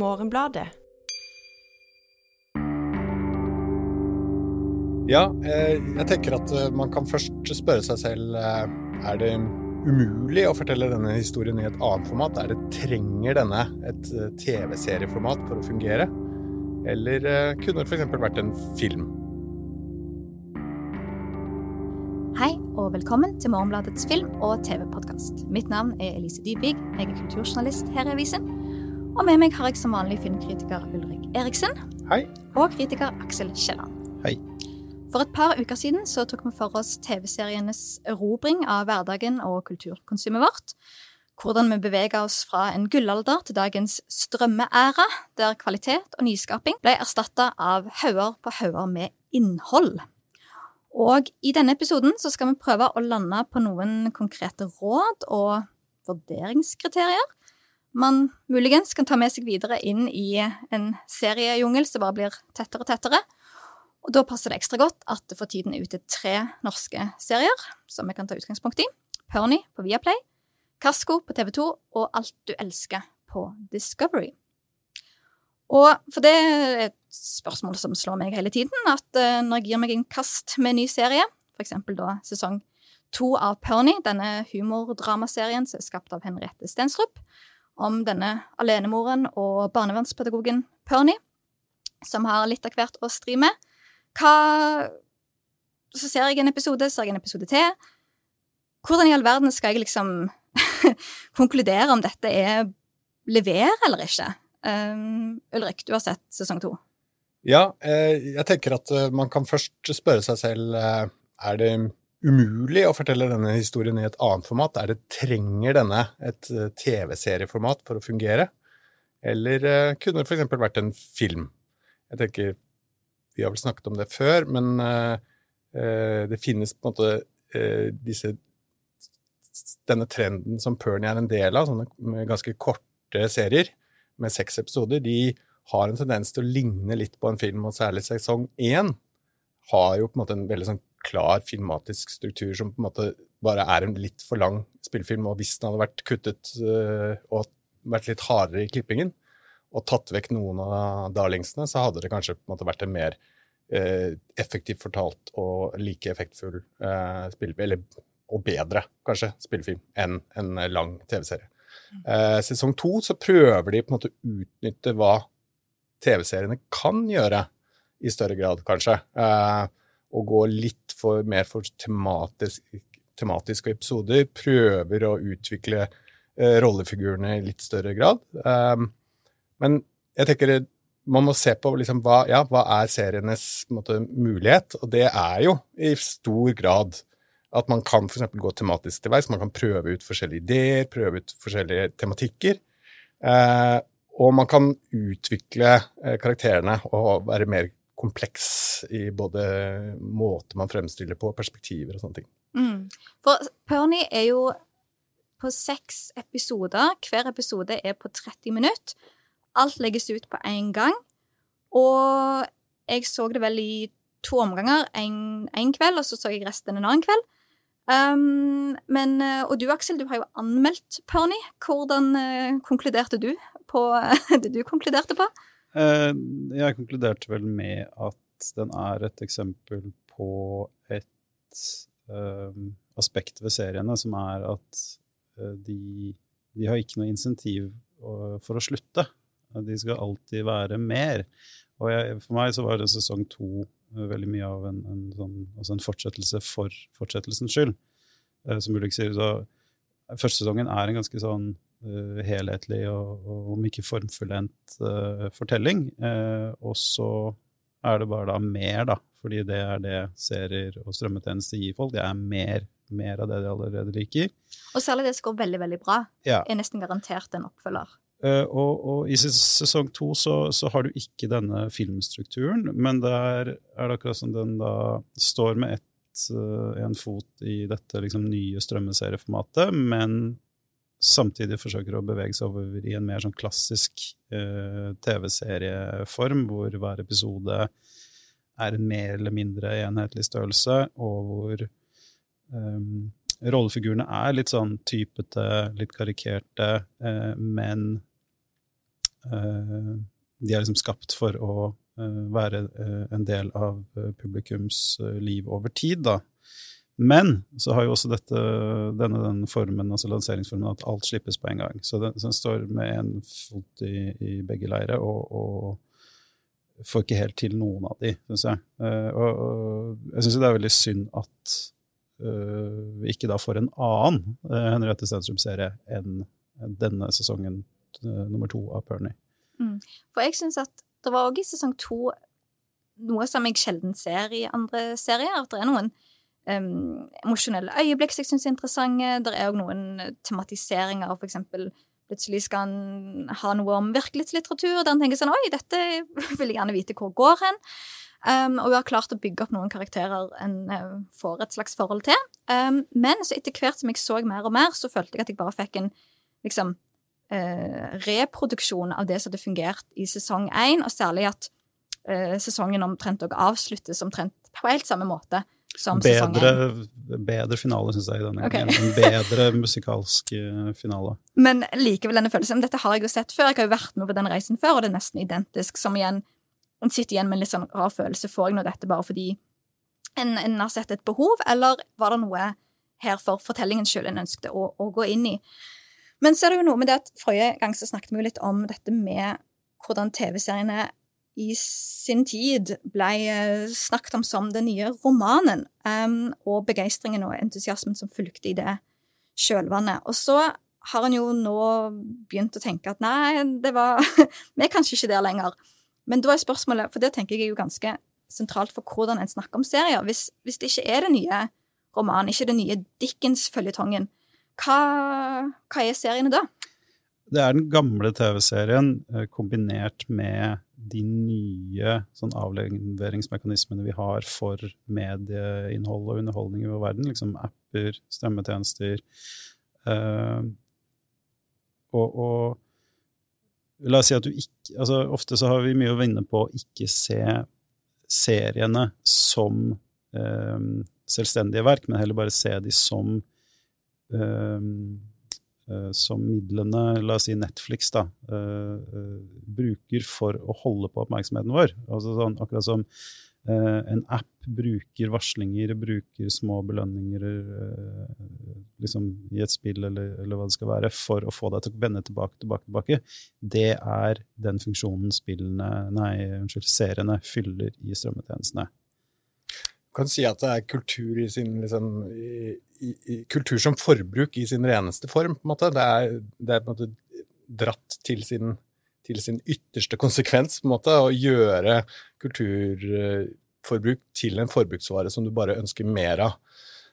Morgenbladet. Ja, eh, jeg tenker at eh, man kan først spørre seg selv eh, er det umulig å fortelle denne historien i et annet format? Er det Trenger denne et TV-serieformat for å fungere? Eller kunne det f.eks. vært en film? Hei og velkommen til Morgenbladets film- og TV-podkast. Mitt navn er Elise Dybvig. Jeg er kulturjournalist her i avisen. Og med meg har jeg som vanlig filmkritiker Ulrik Eriksen. Hei. Og kritiker Aksel Kielland. Hei. For et par uker siden så tok vi for oss TV-serienes erobring av hverdagen og kulturkonsumet vårt. Hvordan vi beveger oss fra en gullalder til dagens strømmeæra, der kvalitet og nyskaping ble erstatta av hauger på hauger med innhold. Og i denne episoden så skal vi prøve å lande på noen konkrete råd og vurderingskriterier man muligens kan ta med seg videre inn i en seriejungel som bare blir tettere og tettere. Og da passer det ekstra godt at det for tiden er ute tre norske serier som vi kan ta utgangspunkt i. Perny på Viaplay, Kasko på TV2 og Alt du elsker på Discovery. Og for det er et spørsmål som slår meg hele tiden, at uh, når jeg gir meg en kast med en ny serie, f.eks. da sesong to av Perny, denne humordramaserien som er skapt av Henriette Stensrup, om denne alenemoren og barnevernspedagogen Pernie, som har litt av hvert å stri med, hva Så ser jeg en episode, ser jeg en episode til. Hvordan i all verden skal jeg liksom konkludere om dette er lever eller ikke? Um, Ulrik, du har sett sesong to. Ja, eh, jeg tenker at eh, man kan først spørre seg selv eh, er det umulig å fortelle denne historien i et annet format? Er det Trenger denne et TV-serieformat for å fungere? Eller kunne det f.eks. vært en film? Jeg tenker vi har vel snakket om det før, men uh, det finnes på en måte disse Denne trenden som Pernie er en del av, sånne ganske korte serier med seks episoder, de har en tendens til å ligne litt på en film, og særlig sesong én har jo på en måte en veldig sånn klar filmatisk struktur som på en måte bare er en litt for lang spillefilm. Og hvis den hadde vært kuttet uh, og vært litt hardere i klippingen, og tatt vekk noen av darlingsene, så hadde det kanskje på en måte vært en mer eh, effektivt fortalt og like effektfull eh, spillefilm, eller og bedre, kanskje, spillefilm enn en lang TV-serie. Eh, sesong to så prøver de på en måte å utnytte hva TV-seriene kan gjøre, i større grad, kanskje. Eh, og gå litt for, mer for tematisk, tematiske episoder. Prøver å utvikle eh, rollefigurene i litt større grad. Um, men jeg tenker man må se på liksom, hva, ja, hva er serienes måte, mulighet, og det er jo i stor grad at man kan for gå tematisk til veis. Man kan prøve ut forskjellige ideer, prøve ut forskjellige tematikker. Eh, og man kan utvikle eh, karakterene og være mer kompleks i både måte man fremstiller på, perspektiver og sånne ting. Mm. For Perny er jo på seks episoder. Hver episode er på 30 minutter. Alt legges ut på én gang. Og jeg så det vel i to omganger. En kveld, og så så jeg resten en annen kveld. Um, men, eh, og du, Aksel, du har jo anmeldt Perny. Hvordan uh, konkluderte du på det du konkluderte på? Uh, jeg konkluderte vel med at den er et eksempel på et uh, aspekt ved seriene som er at de, de har ikke noe insentiv for å slutte. De skal alltid være mer. Og jeg, for meg så var det sesong to eh, veldig mye av en, en, sånn, altså en fortsettelse for fortsettelsens skyld. Uh, som Ulrik sier, så første sesongen er en ganske sånn helhetlig og, og, om ikke formfullendt uh, fortelling. og så er det bare da mer, da. Fordi det er det serier og strømmetjenester gir folk. Det er mer, mer av det de allerede liker. Og særlig det som går veldig, veldig bra. Ja. Er nesten garantert en oppfølger. Uh, og, og, i sesong to så, så, har du ikke denne filmstrukturen, men der er det akkurat som den da står med ett, uh, en fot i dette liksom, nye strømmeserieformatet, men samtidig forsøker å bevege seg over i en mer sånn klassisk uh, TV-serieform, hvor hver episode er en mer eller mindre enhetlig størrelse, og hvor um, rollefigurene er litt sånn typete, litt karikerte, men uh, de er liksom skapt for å uh, være uh, en del av publikums liv over tid, da. Men så har jo også dette, denne den formen, altså lanseringsformen at alt slippes på en gang. Så den, så den står med en fot i, i begge leire og, og, får ikke helt til noen av de, syns jeg. Uh, og, og, jeg syns det er veldig synd at uh, vi ikke da får en annen uh, Henriette Stenstrup-serie enn denne sesongen nummer to av Pernie. Mm. For jeg syns at det var òg i sesong to noe som jeg sjelden ser i andre serier. At det er noen um, emosjonelle øyeblikk som jeg syns er interessante. Det er òg noen tematiseringer, for eksempel plutselig skal han ha noe om virkelighetslitteratur, der han tenker sånn Oi, dette vil jeg gjerne vite hvor går hen. Um, og hun har klart å bygge opp noen karakterer en uh, får et slags forhold til. Um, men så etter hvert som jeg så mer og mer, så følte jeg at jeg bare fikk en liksom uh, reproduksjon av det som hadde fungert i sesong én, og særlig at uh, sesongen omtrent òg avsluttes omtrent på helt samme måte bedre, bedre finale, syns jeg, i denne okay. En bedre musikalsk eh, finale. Men likevel denne følelsen. Dette har jeg jo sett før. Jeg har jo vært med på den reisen før, og det er nesten identisk. Som igjen En sitter igjen med en litt sånn rar følelse. Får jeg nå dette bare fordi en, en, har sett et behov, eller var det noe her for fortellingens skyld en ønsket å, å, gå inn i? Men så er det jo noe med det at forrige gang så snakket vi jo litt om dette med hvordan TV-seriene i sin tid ble eh, snakket om som den nye romanen, um, og begeistringen og entusiasmen som fulgte i det kjølvannet. Og så har en jo nå begynt å tenke at nei, det var Vi er kanskje ikke der lenger. Men da er spørsmålet, for det tenker jeg jo ganske sentralt for hvordan en snakker om serier. Hvis, hvis det ikke er den nye romanen, ikke den nye Dickens-føljetongen, hva, hva er seriene da? Det er den gamle TV-serien eh, kombinert med de nye sånn avleveringsmekanismene vi har for medieinnhold og underholdning i vår verden, liksom apper, strømmetjenester uh, og, og, la oss si at du ikke altså Ofte så har vi mye å vinne på å ikke se seriene som uh, selvstendige verk, men heller bare se de som Eh, som midlene, la oss si Netflix, da, uh, uh, bruker for å holde på oppmerksomheten vår. Altså sånn, akkurat som en app bruker varslinger, bruker små belønninger liksom i et spill eller, eller, hva det skal være, for å få deg til å vende tilbake, tilbake, tilbake. Det er den funksjonen spillene, nei, unnskyld, seriene fyller i strømmetjenestene kan si at det er kultur, sin, liksom, i, i, kultur som forbruk i sin reneste form. på en måte. Det er, det er på en måte dratt til sin, til sin, ytterste konsekvens, på en måte, å gjøre kulturforbruk til en forbruksvare som du bare ønsker mer av.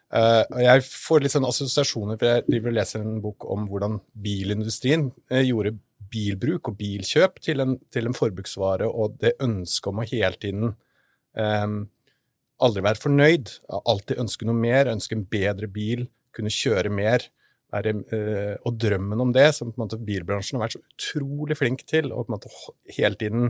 Uh, jeg får litt sånn assosiasjoner, for jeg driver og leser en bok om hvordan bilindustrien uh, gjorde bilbruk og bilkjøp til en, til en, forbruksvare, og det ønsket om å hele tiden um, aldri være fornøyd, alltid ønske noe mer, ønske en bedre bil, kunne kjøre mer. Er, øh, og drømmen om det, som måte bilbransjen har vært så utrolig flink til, å hele tiden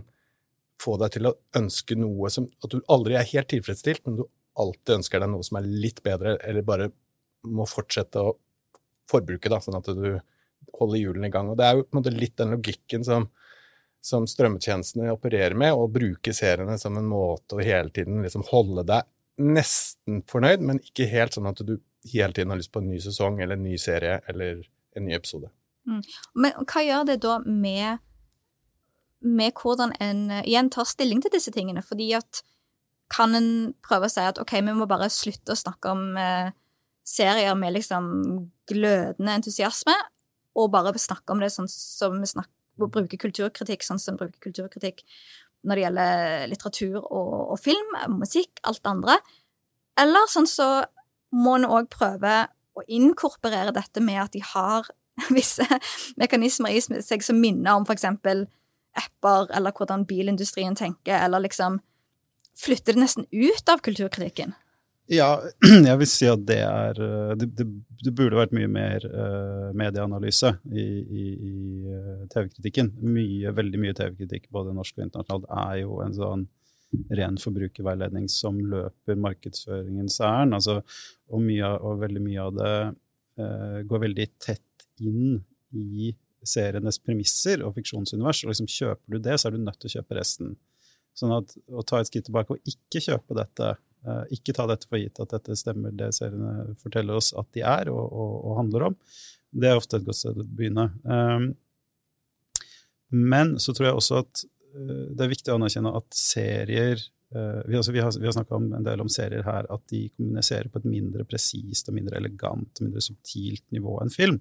få deg til å ønske noe som At du aldri er helt tilfredsstilt, men du alltid ønsker deg noe som er litt bedre, eller bare må fortsette å forbruke, da, sånn at du holder hjulene i gang. Og det er jo måte litt den logikken som som strømmetjenestene opererer med, og bruke seriene som en måte å hele tiden liksom holde deg nesten fornøyd, men ikke helt sånn at du hele tiden har lyst på en ny sesong eller en ny serie eller en ny episode. Mm. Men hva gjør det da med, med hvordan en igjen tar stilling til disse tingene? Fordi at kan en prøve å si at OK, vi må bare slutte å snakke om eh, serier med liksom glødende entusiasme, og bare snakke om det sånn som vi snakker bruke kulturkritikk sånn som en bruker kulturkritikk når det gjelder litteratur og, og film, musikk, alt det andre. Eller sånn så må en òg prøve å inkorporere dette med at de har visse mekanismer i seg som minner om eksempel apper, eller hvordan bilindustrien tenker, eller liksom flytter det nesten ut av kulturkritikken. Ja, jeg vil si at det er eh, Det, det, det burde vært mye mer uh, medieanalyse i, i, i uh, TV-kritikken. Mye, Veldig mye TV-kritikk, både norsk og internasjonalt, er jo en sånn ren forbrukerveiledning som løper markedsføringens ærend. Altså, og, og, veldig mye av det uh, går veldig tett inn i serienes premisser og fiksjonsunivers, og liksom kjøper du det, så er du nødt til å kjøpe resten. Sånn at å ta et skritt tilbake og ikke kjøpe dette, ikke ta dette for gitt at dette stemmer det seriene forteller oss at de er og, og, og handler om, det er ofte et godt sted å begynne. Um, men så tror jeg også at uh, det er viktig å anerkjenne at serier Vi, har, vi har snakka en del om serier her, at de kommuniserer på et mindre presist og mindre elegant mindre subtilt nivå enn film.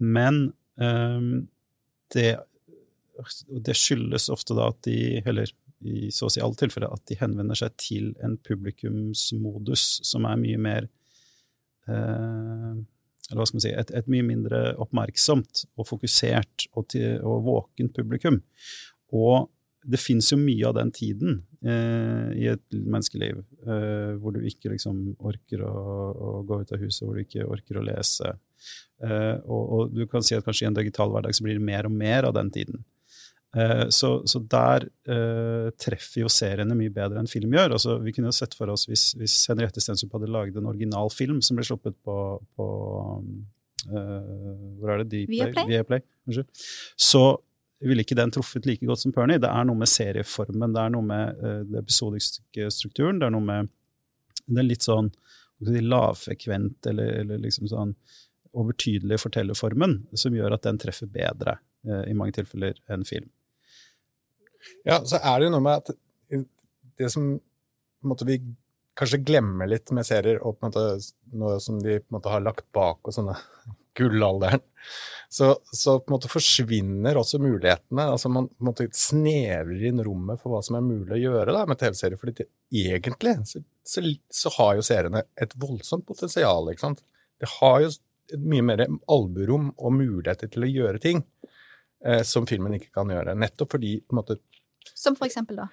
Men det, det, skyldes ofte da at de, eller i så å si alle tilfeller, at de henvender seg til en publikumsmodus som er mye mer eh, eller hva skal man si, et, et mye mindre oppmerksomt og fokusert og, til, og våkent publikum. Og det fins jo mye av den tiden eh, i et menneskeliv eh, hvor du ikke liksom orker å, å, gå ut av huset, hvor du ikke orker å lese. Eh, og, og, du kan si at kanskje i en digital hverdag så blir det mer og mer av den tiden. Eh, så, så, der uh, treffer jo seriene mye bedre enn film gjør. Altså, vi kunne jo sett for oss hvis, hvis Henriette Stensup hadde laget en original film som ble sluppet på, på uh, Hvor er det? Viaplay. Viaplay. Så ville ikke den truffet like godt som Pernie. Det er noe med serieformen, det er noe med uh, den episodiske strukturen, det er noe med den litt sånn lavfrekvent eller, eller liksom sånn overtydelige fortellerformen som gjør at den treffer bedre i mange tilfeller enn film. Ja, så er det jo noe med at det som måte, vi kanskje glemmer litt med serier, og på en måte noe som de på en måte har lagt bak og sånne gullalderen, så, så, på en måte forsvinner også mulighetene. altså Man på en måte snevrer inn rommet for hva som er mulig å gjøre da, med TV-serier. fordi egentlig så, så, så, har jo seriene et voldsomt potensial. ikke sant? Det har jo mye mer alburom og muligheter til å gjøre ting eh, som filmen ikke kan gjøre. Nettopp fordi på en måte, Som for eksempel, da?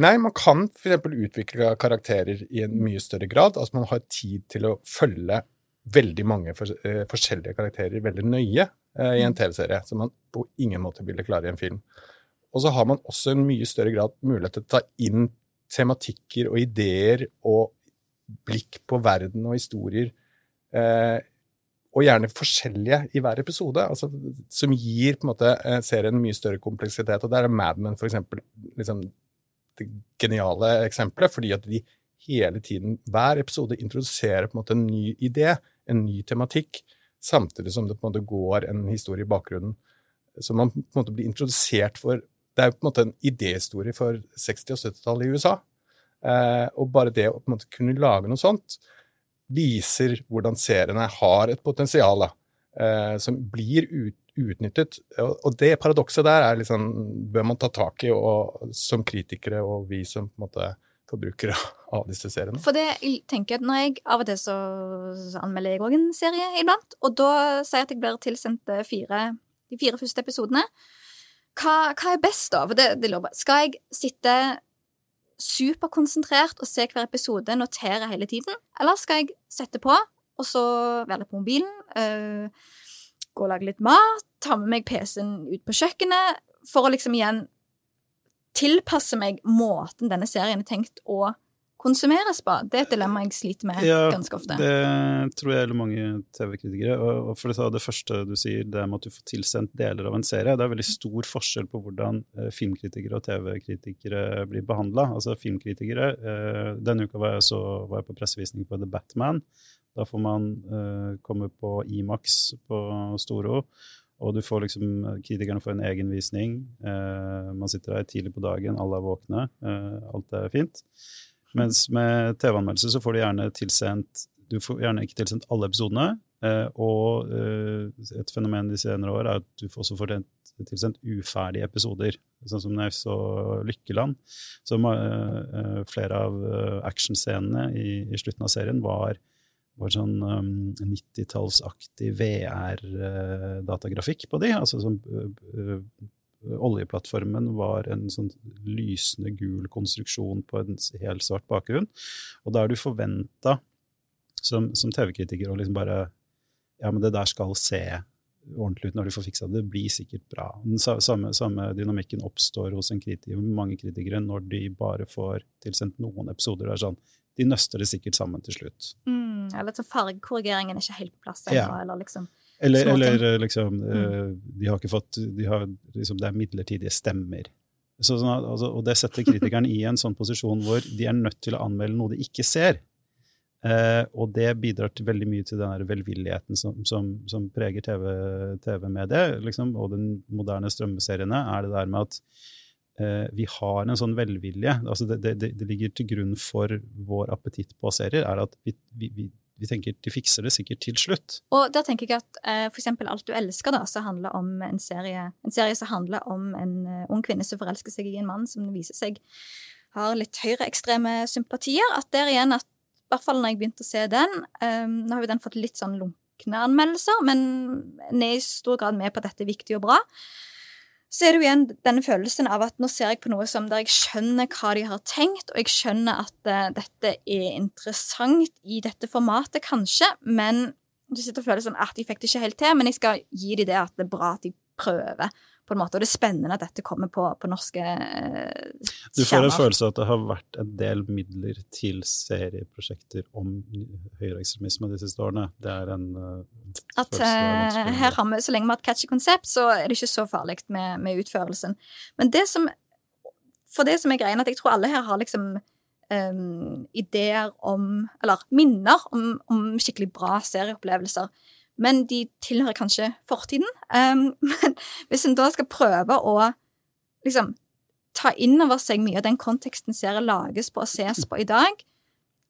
Nei, man kan f.eks. utvikle karakterer i en mye større grad. Altså man har tid til å følge veldig mange for, uh, forskjellige karakterer veldig nøye uh, i en mm. TV-serie, som man på ingen måte ville klare i en film. Og så har man også en mye større grad mulighet til å ta inn tematikker og ideer og blikk på verden og historier uh, og gjerne forskjellige i hver episode, altså, som gir på en måte eh, serien mye større kompleksitet. og Der er Mad Men for eksempel, liksom, det geniale eksempelet, fordi at de hele tiden, hver episode, introduserer på en måte en ny idé, en ny tematikk, samtidig som det på en måte går en historie i bakgrunnen. Så man på en måte blir introdusert for Det er jo på en måte en idéhistorie for 60- og 70-tallet i USA. Eh, og bare det å på en måte kunne lage noe sånt, viser hvordan seriene har et potensial eh, som blir ut, utnyttet. Og det paradokset der er liksom, bør man ta tak i og, som kritikere og vi som på en måte forbrukere av disse seriene. For det jeg tenker at når jeg Av og til så, så anmelder jeg òg en serie iblant, og da sier jeg at jeg blir tilsendt eh, fire, de fire første episodene. Hva, hva er best, da? For det, det Skal jeg sitte superkonsentrert og se hver episode, notere hele tiden? Eller skal jeg sette på, og så være litt på mobilen, øh, gå og lage litt mat, ta med meg PC-en ut på kjøkkenet, for å liksom igjen tilpasse meg måten denne serien er tenkt å konsumeres på? Det er et dilemma jeg sliter med ja, ganske ofte. Det tror jeg gjelder mange TV-kritikere. Og for det, det første du sier, det med at du får tilsendt deler av en serie, det er veldig stor forskjell på hvordan eh, filmkritikere og TV-kritikere blir behandla. Altså filmkritikere eh, Denne uka var jeg, så, var jeg på pressevisning på The Batman. Da får man uh, komme på Imax på Storo. Og du får liksom, kritikerne får en egen visning. Man sitter der tidlig på dagen, alle er våkne. Alt er fint. Mens med TV-anmeldelse så får du gjerne tilsendt Du får gjerne ikke tilsendt alle episodene. Eh, og eh, et fenomen de senere år er at du også får tilsendt uferdige episoder. Sånn som når så Lykkeland. Så eh, flere av actionscenene i, i, slutten av serien var, var sånn um, 90-tallsaktig VR-datagrafikk på de. Altså sånn oljeplattformen var en sånn lysende gul konstruksjon på en helt svart bakgrunn. Og da er du forventa som, som TV-kritiker å liksom bare Ja, men det der skal se ordentlig ut når du får fiksa det. Det blir sikkert bra. Den samme, samme dynamikken oppstår hos en kritiker, mange kritikere når de bare får tilsendt noen episoder. Det er sånn, De nøster det sikkert sammen til slutt. Mm, eller så fargekorrigeringen er ikke helt på plass ennå. Ja. eller liksom Eller, eller liksom mm. De har ikke fått de har, liksom, Det er midlertidige stemmer. Så, altså, og det setter kritikeren i en sånn posisjon hvor de er nødt til å anmelde noe de ikke ser. Eh, og det bidrar til veldig mye til den velvilligheten som, som, som preger TV- TV-mediet. liksom, og den moderne strømmeseriene er det der med at eh, vi har en sånn velvilje. altså det, det, det- det ligger til grunn for vår appetitt på serier, er at vi, vi, vi, vi tenker de fikser det sikkert til slutt. Og der tenker jeg at eh, eksempel Alt du elsker, da, som handler om en serie, en serie som handler om en eh, ung kvinne som forelsker seg i en mann som viser seg har litt høyreekstreme sympatier. At der igjen, at, i hvert fall når jeg begynte å se den um, Nå har jo den fått litt sånn lunkne anmeldelser, men den er i stor grad med på at dette er viktig og bra. Så er det jo igjen denne følelsen av at nå ser jeg på noe som der jeg skjønner hva de har tenkt, og jeg skjønner at uh, dette er interessant i dette formatet, kanskje, men du sitter og føler sånn at de fikk det ikke helt til, men jeg skal gi dem det at det er bra at de prøver, på en måte. Og det er spennende at dette kommer på, på norske eh, Du får en følelse av at det har vært en del midler til serieprosjekter om høyreekstremisme de siste årene. Det er en uh, At å- her har vi, så lenge vi har et catchy konsept, så er det ikke så farlig med, med utførelsen. Men det som For det som er greia, at jeg tror alle her har liksom Um, ideer om Eller minner om, om skikkelig bra serieopplevelser. Men de tilhører kanskje fortiden. Um, men hvis en da skal prøve å liksom ta inn over seg mye av den konteksten serien lages på og ses på i dag,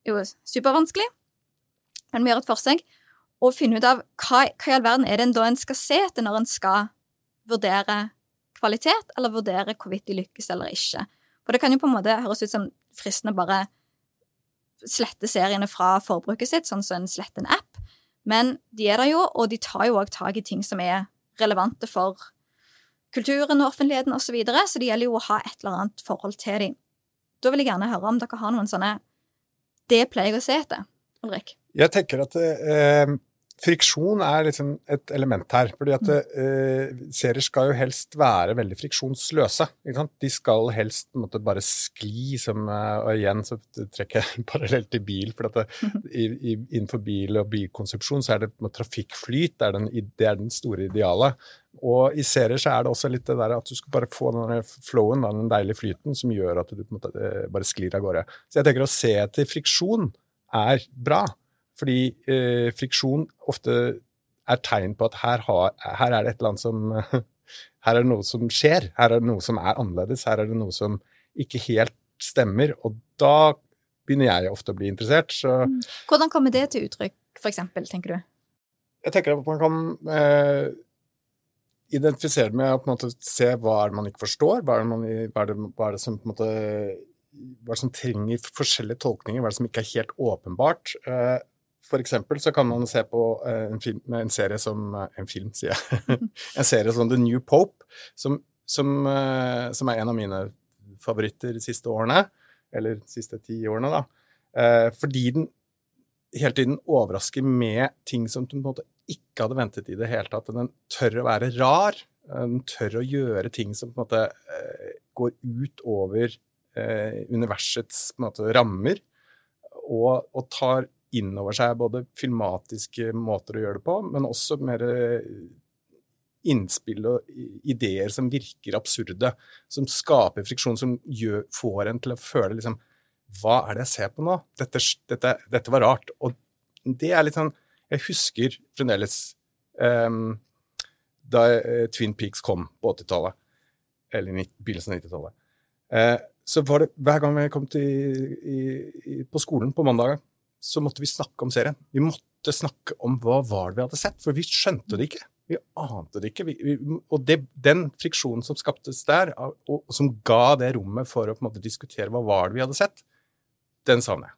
jo supervanskelig. Men vi gjør et forsøk og finne ut av hva, hva i all verden er det en da en skal se etter når en skal vurdere kvalitet, eller vurdere hvorvidt de lykkes eller ikke. For det kan jo på en måte høres ut som fristende bare slette seriene fra forbruket sitt, sånn som en sletter en app, men de er der jo, og de tar jo òg tak i ting som er relevante for kulturen og offentligheten osv., så, videre, så det gjelder jo å ha et eller annet forhold til dem. Da vil jeg gjerne høre om dere har noen sånne Det pleier jeg å se etter, Ulrik. Jeg tenker at eh, friksjon er liksom et element her. fordi at eh, serier skal jo helst være veldig friksjonsløse. De skal helst måtte, bare skli som eh, Og igjen så trekker jeg parallelt til bil. for at det, i, i, Innenfor bil og bilkonsepsjon så er det på trafikkflyt det er, den, det er den store idealet. Og i serier så er det også litt det der at du skal bare få den flowen, den deilige flyten, som gjør at du måte eh, bare sklir av gårde. Så jeg tenker å se etter friksjon er bra. Fordi eh, friksjon ofte er tegn på at her, har, her er det et eller annet som Her er det noe som skjer. Her er det noe som er annerledes. Her er det noe som ikke helt stemmer. Og da begynner jeg ofte å bli interessert. Så Hvordan kommer det til uttrykk, eksempel, tenker du? jeg tenker at man kan eh, identifisere med å på en måte se hva er det man ikke forstår, hva er det, man, hva er det, hva er det som på en måte hva som trenger forskjellige tolkninger, hva som ikke er helt åpenbart. Eh, For eksempel så kan man se på eh, en, film, en serie som eh, En film, sier jeg. en serie som The New Pope, som, som, eh, som er en av mine favoritter de siste årene. Eller de siste ti årene, da. Fordi den hele tiden overrasker med ting som du på en måte ikke hadde ventet i det hele tatt. Den tør å være rar. Den tør å gjøre ting som på en måte går ut over universets måte, rammer, og, og tar inn over seg både filmatiske måter å gjøre det på, men også mer eh, innspill og ideer som virker absurde, som skaper friksjon, som gjør, får en til å føle liksom Hva er det jeg ser på nå? Dette, dette, dette var rart. Og det er litt sånn Jeg husker fremdeles um, da eh, Twin Peaks kom på 80-tallet, eller i nitt- begynnelsen av 90-tallet, Uh, så var det hver gang vi kom til, i, i, på skolen på mandager, så måtte vi snakke om serien. Vi måtte snakke om hva var det vi hadde sett, for vi skjønte det ikke. Vi ante det ikke. Vi, vi, og det, den friksjonen som skaptes der, og, og som ga det rommet for å på en måte diskutere hva var det vi hadde sett, den savner jeg.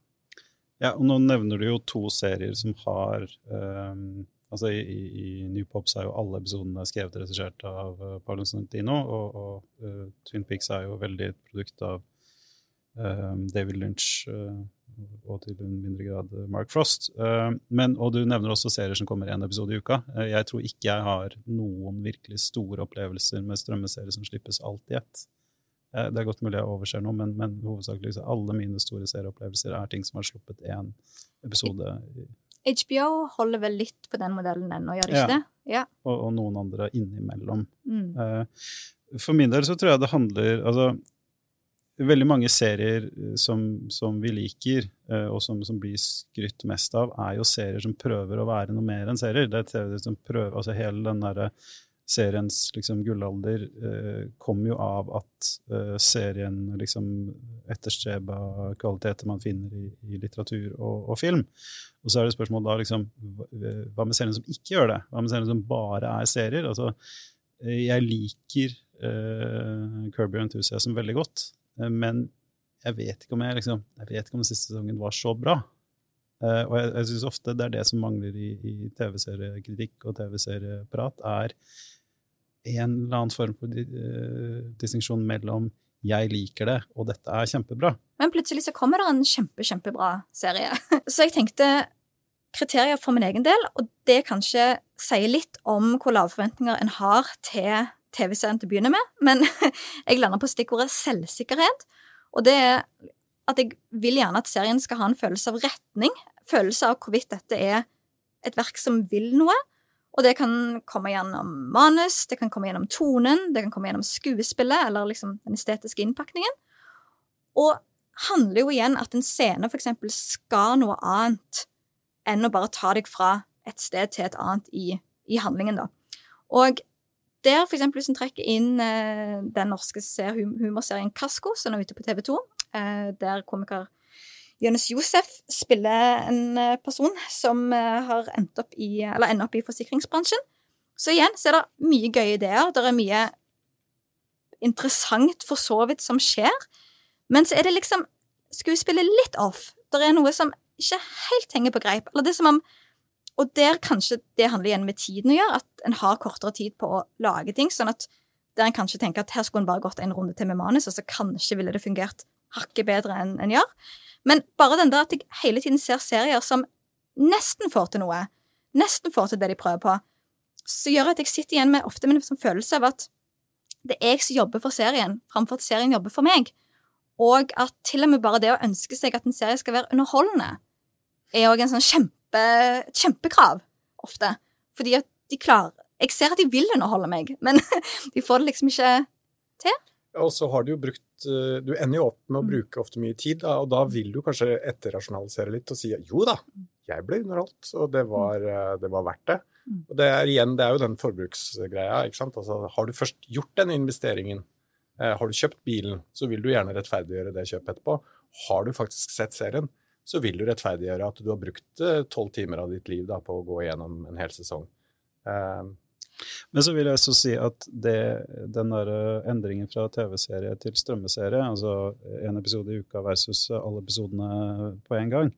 Ja, og nå nevner du jo to serier som har um, altså i, i, I New Pops er jo alle episodene skrevet og regissert av uh, Paolo Sorrentino, og, og uh, Twin Peaks er jo veldig et produkt av um, David Lynch eh, og til en mindre grad eh, Mark Frost. Eh, men, og du nevner også serier som kommer én episode i uka. Eh, jeg tror ikke jeg har noen virkelig store opplevelser med strømmeserier som slippes alt i ett. Det er godt mulig jeg overser noe, men, men hovedsakelig så alle mine store serieopplevelser er ting som har sluppet én episode. HBO holder vel litt på den modellen ennå, gjør de Ja. ikke det? Ja. og, og noen andre innimellom. Mm. For min del så tror jeg det handler Altså, veldig mange serier eh, som, som vi liker, eh, og som, som blir skrytt mest av, er jo serier som prøver å være noe mer enn serier. Det er TV som prøver, altså Hele den derre seriens liksom, gullalder eh, kom jo av at eh, serien liksom etterstreba kvaliteter man finner i, i litteratur og, og, film. Og så er det spørsmål da liksom hva, med seriene som ikke gjør det? Hva med seriene som bare er serier? Altså, eh, jeg liker eh, Kirby Enthusiasm veldig godt, eh, men jeg vet ikke om jeg liksom, jeg vet ikke om siste sesongen var så bra. Uh, og jeg, jeg syns ofte det er det som mangler i, i TV-seriekritikk og TV-serieprat, er en eller annen form for uh, distinksjon mellom 'jeg liker det', og 'dette er kjempebra'. Men plutselig så kommer det en kjempe, kjempebra serie. Så jeg tenkte kriterier for min egen del, og det kanskje sier litt om hvor lave forventninger en har til TV-serien til å begynne med, men jeg lander på stikkordet selvsikkerhet. Og det er at jeg vil gjerne at serien skal ha en følelse av retning, følelse av hvorvidt dette er et verk som vil noe. Og det kan komme gjennom manus, det kan komme gjennom tonen, det kan komme gjennom skuespillet eller liksom den estetiske innpakningen. Og handler jo igjen at en scene eksempel skal noe annet enn å bare ta deg fra et sted til et annet i, i handlingen, da. Og der, for eksempel, hvis en trekker inn eh, den norske humorserien Kasko, som er ute på TV 2, eh, der komiker Jonis Josef spiller en eh, person som eh, har endt opp i, eller ender opp i forsikringsbransjen. Så igjen så er det mye gøye ideer. Det er mye interessant for så vidt som skjer. Men så er det liksom skuespillet litt off. Det er noe som ikke helt henger på greip. Eller det er som om Og der kanskje det handler igjen med tiden å gjøre, at en har kortere tid på å lage ting. Sånn at der en kanskje tenker at her skulle en bare gått en runde til med manus, og så kanskje ville det fungert hakket bedre enn en gjør. Men bare den der at jeg hele tiden ser serier som nesten får til noe, nesten får til det de prøver på, så gjør at jeg sitter igjen med ofte en sånn følelse av at det er jeg som jobber for serien, framfor at serien jobber for meg. Og at til og med bare det å ønske seg at en serie skal være underholdende, er òg en sånn kjempe, et kjempekrav, ofte. Fordi at de klarer Jeg ser at de vil underholde meg, men de får det liksom ikke til. Og så har du jo brukt Du ender jo opp med å bruke ofte mye tid, da, og da vil du kanskje etterrasjonalisere litt og si jo da, jeg ble underholdt, og det var, det var verdt det. Og det er igjen, det er jo den forbruksgreia. ikke sant? Altså, har du først gjort den investeringen, eh, har du kjøpt bilen, så vil du gjerne rettferdiggjøre det kjøpet etterpå. Har du faktisk sett serien, så vil du rettferdiggjøre at du har brukt tolv timer av ditt liv da, på å gå gjennom en hel sesong. Eh, men så vil jeg så si at det, den der endringen fra TV-serie til strømmeserie, altså en episode i uka versus alle episodene på en gang,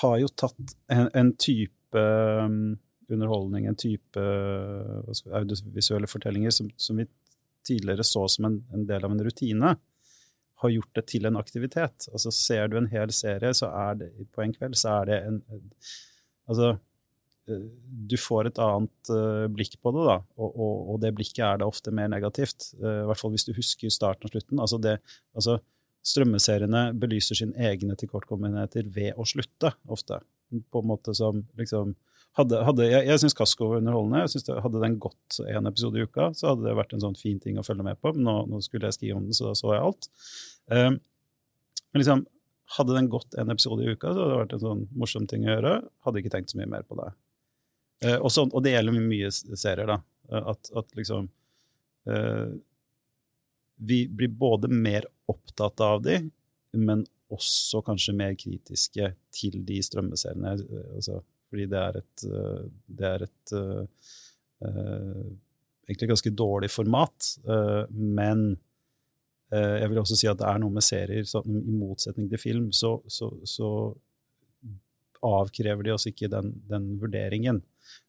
har jo tatt en, en type underholdning, en type audiovisuelle fortellinger som, som, vi tidligere så som en, en, del av en rutine, har gjort det til en aktivitet. Altså Ser du en hel serie, så er det på en kveld, så er det en, Altså du får et annet uh, blikk på det, da, og, og, og, det blikket er da ofte mer negativt. Uh, I hvert fall hvis du husker starten og slutten. Altså, det, altså Strømmeseriene belyser sine egne tilkortkommenheter ved å slutte, ofte. På en måte som liksom hadde, hadde, Jeg, jeg syns Kasko var underholdende. jeg synes det, Hadde den gått én episode i uka, så hadde det vært en sånn fin ting å følge med på. Men nå, nå skulle jeg skrive om den, så da så jeg alt. Um, men liksom, hadde den gått en episode i uka, så hadde det vært en sånn morsom ting å gjøre. Hadde ikke tenkt så mye mer på det. Uh, og, så, og, det gjelder mye serier, da. At, at liksom uh, Vi blir både mer opptatt av de, men også kanskje mer kritiske til de strømmeseriene. Altså, fordi det er et, det er et uh, egentlig ganske dårlig format. men jeg vil også si at det er noe med serier, så i motsetning til film, så, så, så avkrever de oss ikke den, den vurderingen.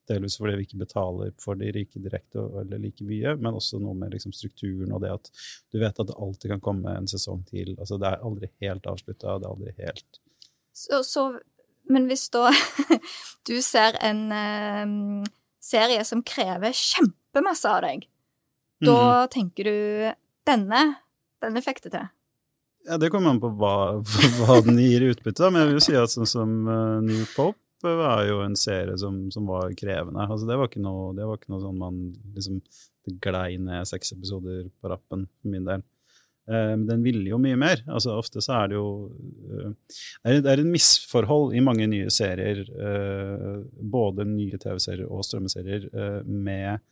Delvis fordi vi ikke betaler for de rike direkte eller like mye, men også noe med liksom strukturen og det at du vet at det alltid kan komme en sesong til. Altså Det er aldri helt avslutta. Det er aldri helt så, så, Men hvis da du ser en um, serie som krever kjempemasse av deg, mm. da tenker du denne, denne effekten til? Ja, Det kommer an på hva, hva den gir i utbytte, men jeg vil jo si at sånn som uh, New Pope var jo en serie som, som var krevende. Altså, det, var ikke noe, var ikke noe sånn man liksom Det glei ned seks episoder på rappen, for min del. Eh, men den ville jo mye mer. Altså, ofte så er det jo eh, Det er en misforhold i mange nye serier, eh, både nye TV-serier og strømmeserier, med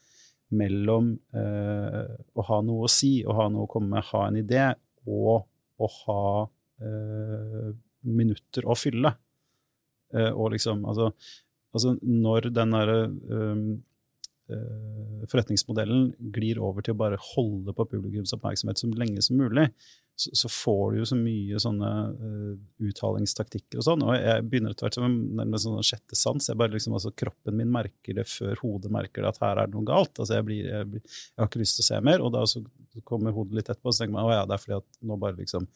mellom å ha noe å si, å ha noe å komme med, ha en idé, og å ha minutter å fylle. og liksom, altså, altså når den derre Eh, forretningsmodellen glir over til å bare holde på publikums oppmerksomhet så lenge som mulig, så, så får du jo så mye sånne uh, uttalingstaktikker og sånn. Og jeg begynner etter hvert som nærmest sånn sjette sans. Jeg bare liksom, altså, kroppen min merker det før hodet merker det at her er det noe galt. Altså, jeg, blir, jeg, blir, jeg, har ikke lyst til å se mer. Og da så kommer hodet litt etterpå, og så tenker man å ja, det er fordi at nå bare liksom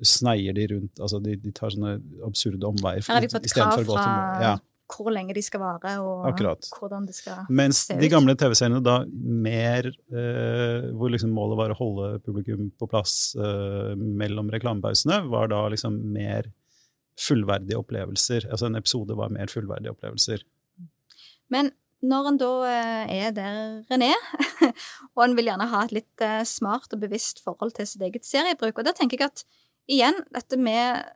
sneier de rundt altså De, de tar sånne absurde omveier. Her har de fått krav fra ja hvor lenge de skal vare, og Akkurat. hvordan det skal Mens se ut. Mens de gamle TV-seriene da mer eh, Hvor liksom målet var å holde publikum på plass eh, mellom reklamepausene, var da liksom mer fullverdige opplevelser. Altså en episode var mer fullverdige opplevelser. Men når en da eh, er der René, og en vil gjerne ha et litt eh, smart og bevisst forhold til sitt eget seriebruk, og da tenker jeg at igjen, dette med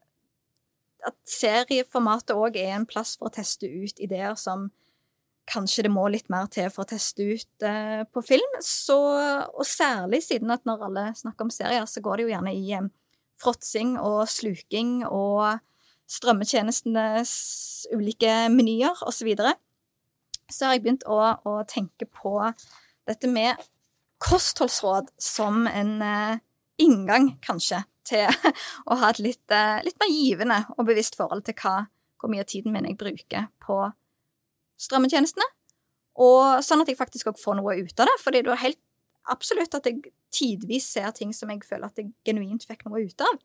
at serieformatet òg er en plass for å teste ut ideer som kanskje det må litt mer til for å teste ut eh, på film. Så, og særlig siden at når alle snakker om serier, så går det jo gjerne i eh, fråtsing og sluking og strømmetjenestenes ulike menyer osv. Så, videre. så har jeg begynt å, å, tenke på dette med kostholdsråd som en eh, inngang, kanskje, til å ha et litt, eh, litt, mer givende og bevisst forhold til hva, hvor mye av tiden min jeg bruker på strømmetjenestene. Og sånn at jeg faktisk òg får noe ut av det. fordi det er helt absolutt at jeg tidvis ser ting som jeg føler at jeg genuint fikk noe ut av.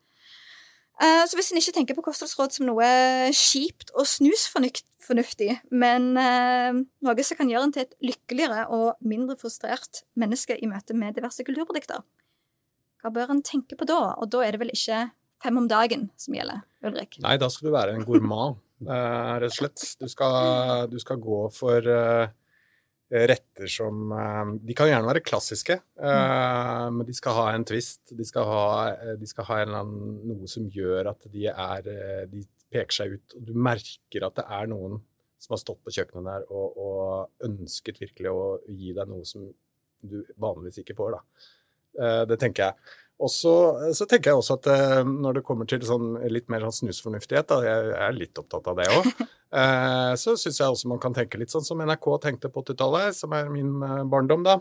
Eh, så hvis en ikke tenker på kostholdsråd som noe kjipt og snusfornuftig, men eh, noe som kan gjøre en til et lykkeligere og mindre frustrert menneske i møte med diverse kulturprodukter, hva bør en tenke på da? Og da er det vel ikke fem om dagen som gjelder, Ulrik? Nei, da skal du være en gourmand, uh, rett og slett. Du skal, du skal gå for uh, retter som uh, De kan gjerne være klassiske, mm. men de skal ha en twist. De skal ha, de skal ha annen, noe som gjør at de, er, de peker seg ut. Og du merker at det er noen som har stått på kjøkkenet der og, og ønsket virkelig å gi deg noe som du vanligvis ikke får. da. Eh, det tenker jeg. Og så, så, tenker jeg også at eh, når det kommer til sånn litt mer sånn snusfornuftighet, da, jeg er litt opptatt av det òg, eh, så syns jeg også man kan tenke litt sånn som NRK tenkte på 80-tallet, som er min barndom, da.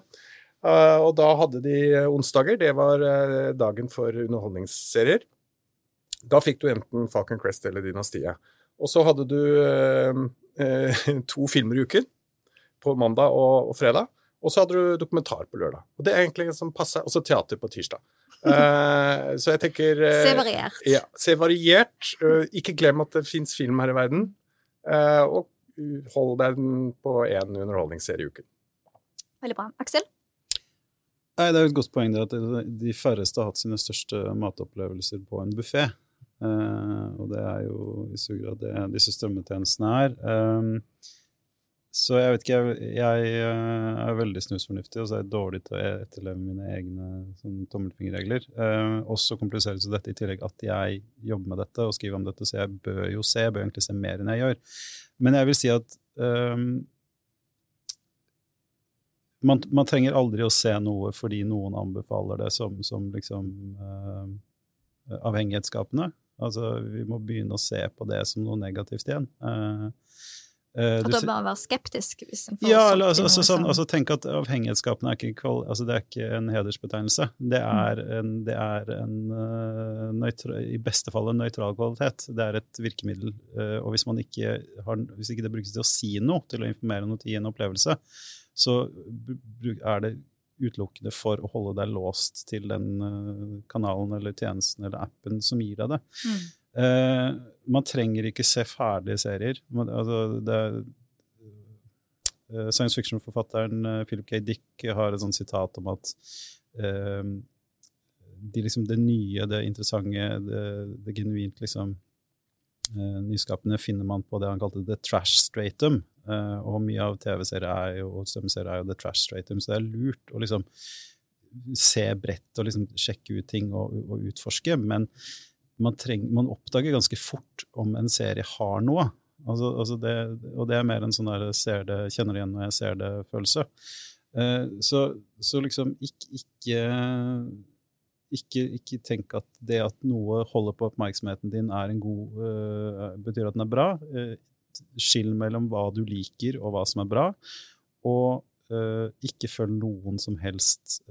Og da hadde de onsdager, det var dagen for underholdningsserier. Da fikk du enten Falcon Crest eller Dynastiet. Og så hadde du to filmer i uken, på mandag og fredag. Og så hadde du dokumentar på lørdag. Og det er egentlig som passer. Og så teater på tirsdag. Uh, så jeg tenker uh, Se variert. Ja, se variert. Uh, ikke glem at det fins film her i verden. og hold deg på én underholdningsserie i uken. Veldig bra. Aksel? Nei, Det er jo et godt poeng det at de færreste har hatt sine største matopplevelser på en buffé. og det er jo i så grad det disse strømmetjenestene er. Uh, så jeg vet ikke, jeg, jeg eh, er veldig snusfornuftig, og så er jeg dårlig til å etterleve mine egne sånn, tommelfingerregler. Eh, og så kompliseres dette i tillegg at jeg jobber med dette og skriver om dette, så jeg bør jo se, jeg bør egentlig se mer enn jeg gjør. Men jeg vil si at eh, man, man, trenger aldri å se noe fordi noen anbefaler det som, som liksom eh, avhengighetsskapende. Altså, vi må begynne å se på det som noe negativt igjen. Uh, Uh, at da bare være skeptisk? hvis en får ja, altså, altså, sånn, altså, tenk at avhengighetsskapene er ikke, altså, det er ikke en hedersbetegnelse. Det mm. er, en, det er en uh, nøytra, i beste fall en nøytral kvalitet. Det er et virkemiddel. Uh, og hvis, man ikke har, hvis ikke det brukes til å si noe, til å informere noe til en opplevelse, så er det utelukkende for å holde deg låst til den kanalen eller tjenesten eller appen som gir deg det. Mm. Uh, man trenger ikke se ferdige serier. Man, altså, det, uh, Science fiction-forfatteren uh, Philip K. Dick har et sånt sitat om at de, liksom, det nye, det interessante, det, det genuint liksom uh, nyskapende finner man på det han kalte the trash stratum. Uh, og mye av TV-serier og stemmeserier er jo the trash stratum, så det er lurt å liksom se bredt og liksom sjekke ut ting og, og utforske. Men man, treng, man, oppdager ganske fort om en serie har noe. Altså, altså det, og det er mer en sånn der ser det, kjenner det igjen når jeg ser det-følelse. Uh, så, så, liksom ikke, ikke ikke, ikke, tenk at det at noe holder på oppmerksomheten din, er en god, uh, betyr at den er bra. Uh, skill mellom hva du liker, og hva som er bra. Og uh, ikke følg noen som helst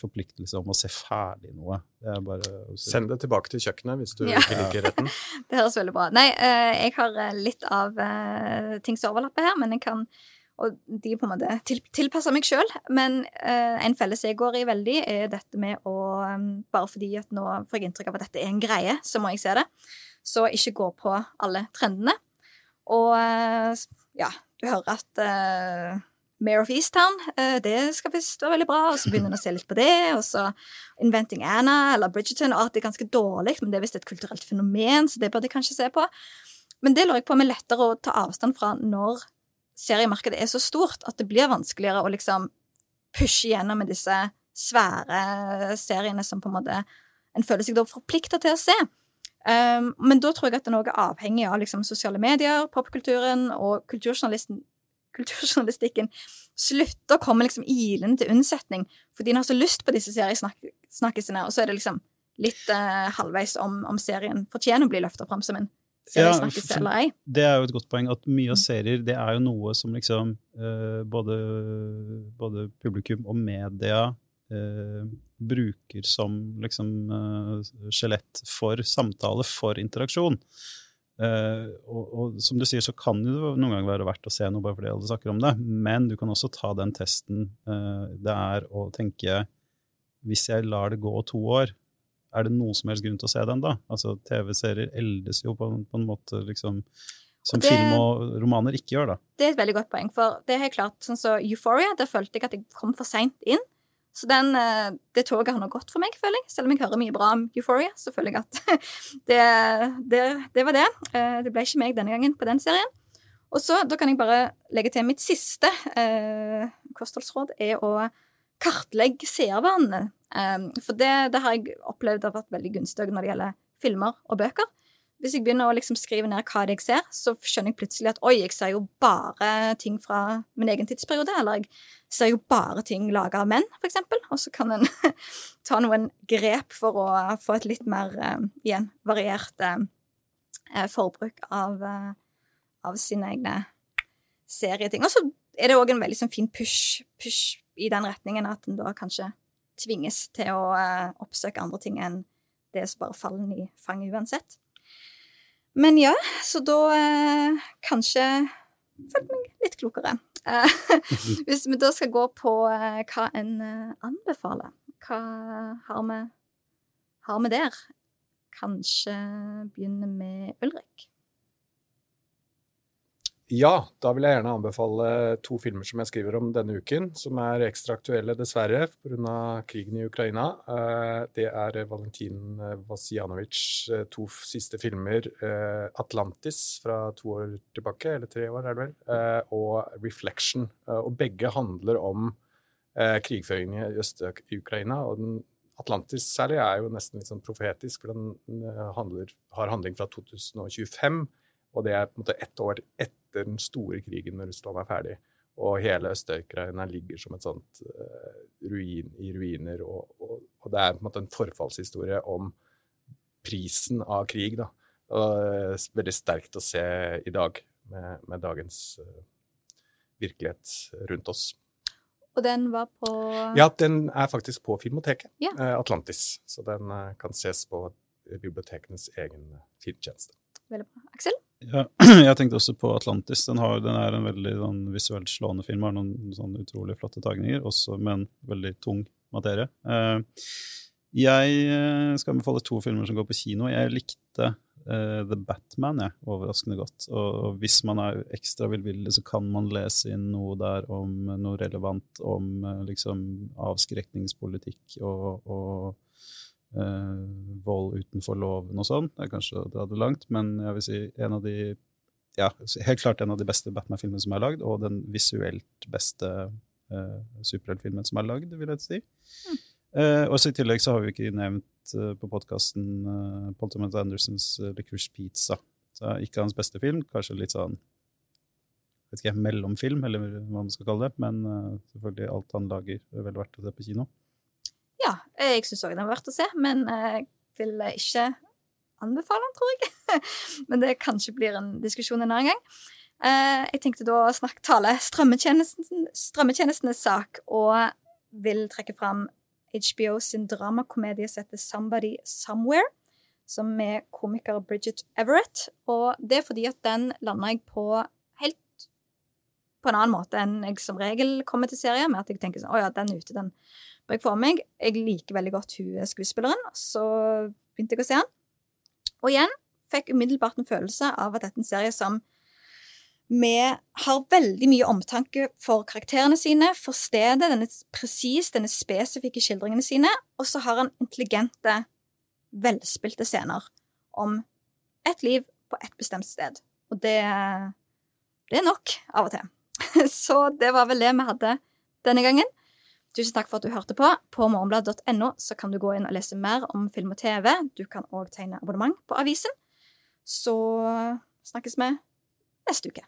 forpliktelse om å se ferdig noe. Det bare, Send det tilbake til kjøkkenet hvis du ja. ikke liker retten. det høres veldig bra Nei, jeg har litt av ting som overlapper her, men jeg kan og de på en måte til, tilpasser meg sjøl. Men en felles jeg går i veldig, er dette med å Bare fordi at nå får jeg inntrykk av at dette er en greie, så må jeg se det. Så ikke gå på alle trendene. Og ja, du hører at Mayor of Easttown, det skal visst være veldig bra. Og så begynner en å se litt på det. Og så Inventing Anna eller Bridgerton. Og at det er ganske dårlig, men det er visst et kulturelt fenomen, så det bør de kanskje se på. Men det lurer jeg på om er lettere å ta avstand fra når seriemarkedet er så stort at det blir vanskeligere å liksom pushe gjennom med disse svære seriene som på en måte en føler seg da forplikta til å se. Um, men da tror jeg at det er noe avhengig av liksom, sosiale medier, popkulturen og kulturjournalistikken slutter å komme liksom ilende til unnsetning fordi en har så lyst på disse seriesnakkisene, og så er det liksom litt uh, halvveis om, om serien fortjener å bli løfta fram som en seriesnakkis eller ei. Det er jo et godt poeng at mye av mm. serier det er jo noe som liksom uh, både, både, publikum og media uh, bruker som liksom skjelett for samtale, for interaksjon. Uh, og, og, som du sier, så kan det noen ganger være verdt å se noe bare fordi alle snakker om det, men du kan også ta den testen uh, det er å tenke Hvis jeg lar det gå to år, er det noen som helst grunn til å se den, da? Altså, TV-serier eldes jo på, på en måte liksom som det, film og romaner ikke gjør, da. Det er et veldig godt poeng, for det er helt klart sånn så Euphoria, der følte jeg at jeg kom for seint inn. Så den, eh, det toget har nå gått for meg, føler jeg. Selv om jeg hører mye bra om Euphoria, så føler jeg at det, det, det var det. Eh, det ble ikke meg denne gangen på den serien. Og så, da kan jeg bare legge til mitt siste eh, kostholdsråd er å kartlegge seervanene Um, for det, det, har jeg opplevd har vært veldig gunstig når det gjelder filmer og bøker. Hvis jeg begynner å liksom skrive ned hva det jeg ser, så skjønner jeg plutselig at oi, jeg ser jo bare ting fra min egen tidsperiode. Eller jeg ser jo bare ting laga av menn, for eksempel. Og så kan en ta noen grep for å få et litt mer, uh, igjen, variert uh, forbruk av, uh, av sine egne serieting. Og så er det òg en veldig sånn fin push, push i den retningen at en da kanskje tvinges til å oppsøke andre ting enn det som bare faller i fanget uansett. Men ja, så da eh, kanskje følte meg litt klokere. Uh, hvis vi da skal gå på hva en anbefaler, hva har vi, har vi der? Kanskje begynne med Ulrik? Ja, da vil jeg gjerne anbefale to filmer som jeg skriver om denne uken, som er ekstra aktuelle, dessverre, pga. krigen i Ukraina. Eh, det er Valentin Vasjanovics eh, to siste filmer, eh, 'Atlantis' fra to år tilbake, eller tre år, er det vel, og 'Reflection'. Og begge handler om krigføringen i Øst-Ukraina. og den Atlantis særlig er jo nesten litt sånn profetisk, for den handler, har handling fra 2025. Og det er på en måte ett år etter den store krigen med Russland er ferdig. Og hele Øst-Ukraina ligger som et sånt uh, ruin i ruiner. Og, og, og, det er på en måte en forfallshistorie om prisen av krig. da. Og, uh, veldig sterkt å se i dag med, med dagens uh, virkelighet rundt oss. Og den var på Ja, den er faktisk på Filmoteket. Ja. Atlantis. Så den kan ses på bibliotekenes egen filmtjeneste. Veldig bra. Aksel? Ja, jeg tenkte også på Atlantis. Den, har, den er en veldig sånn, visuelt slående film. Har noen sånn utrolig flotte tagninger, også med en veldig tung materie. Uh, jeg eh, skal anbefale to filmer som går på kino. Jeg likte uh, The Batman jeg, overraskende godt. Og, og hvis man er ekstra villvillig, så kan man lese inn noe der om noe relevant om uh, liksom avskrekningspolitikk og, og eh, vold utenfor loven og sånn. Det er kanskje å dra det langt, men jeg vil si en av de ja, helt klart en av de beste Batman-filmene som er lagd, og den visuelt beste uh, superheltfilmen som er lagd, vil jeg si. Mm. Uh, og så I tillegg så har vi ikke nevnt uh, på podkasten uh, Paul Thomas Andersons uh, Licorice Pizza. Så Ikke hans beste film, kanskje litt sånn vet ikke, mellomfilm, eller hva man skal kalle det. Men selvfølgelig alt han lager, er vel verdt å se på kino. Ja, jeg syns òg den var verdt å se, men jeg vil ikke anbefale den, tror jeg. Men det kanskje blir en diskusjon en annen gang. Eh, jeg tenkte da å snakke, tale strømmetjenesten, strømmetjenestenes sak, og vil trekke fram HBO sin dramakomedie som heter Somebody Somewhere, som er komiker Bridget Everett. Og det er fordi at den landa jeg på helt på en annen måte enn jeg som regel kommer til serier, med at jeg tenker sånn Å ja, den er ute, den jeg få meg. Jeg liker veldig godt hun skuespilleren, så begynte jeg å se den. Og igjen fikk umiddelbart en følelse av at dette er en serie som vi har veldig mye omtanke for karakterene sine, for stedet, denne presis, denne spesifikke skildringene sine, og så har han intelligente, velspilte scener om et liv på et bestemt sted. Og det, det er nok av og til. Så det var vel det vi hadde denne gangen. Tusen takk for at du hørte på. På morgenbladet.no så kan du gå inn og lese mer om film og TV. Du kan òg tegne abonnement på avisen. Så snakkes vi neste uke.